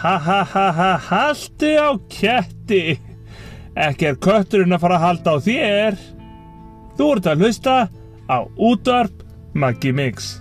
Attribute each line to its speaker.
Speaker 1: Ha ha ha ha, haldi á ketti. Ekki er kötturinn að fara að halda á þér. Þú ert að hlusta á útvarp Maggi Mix.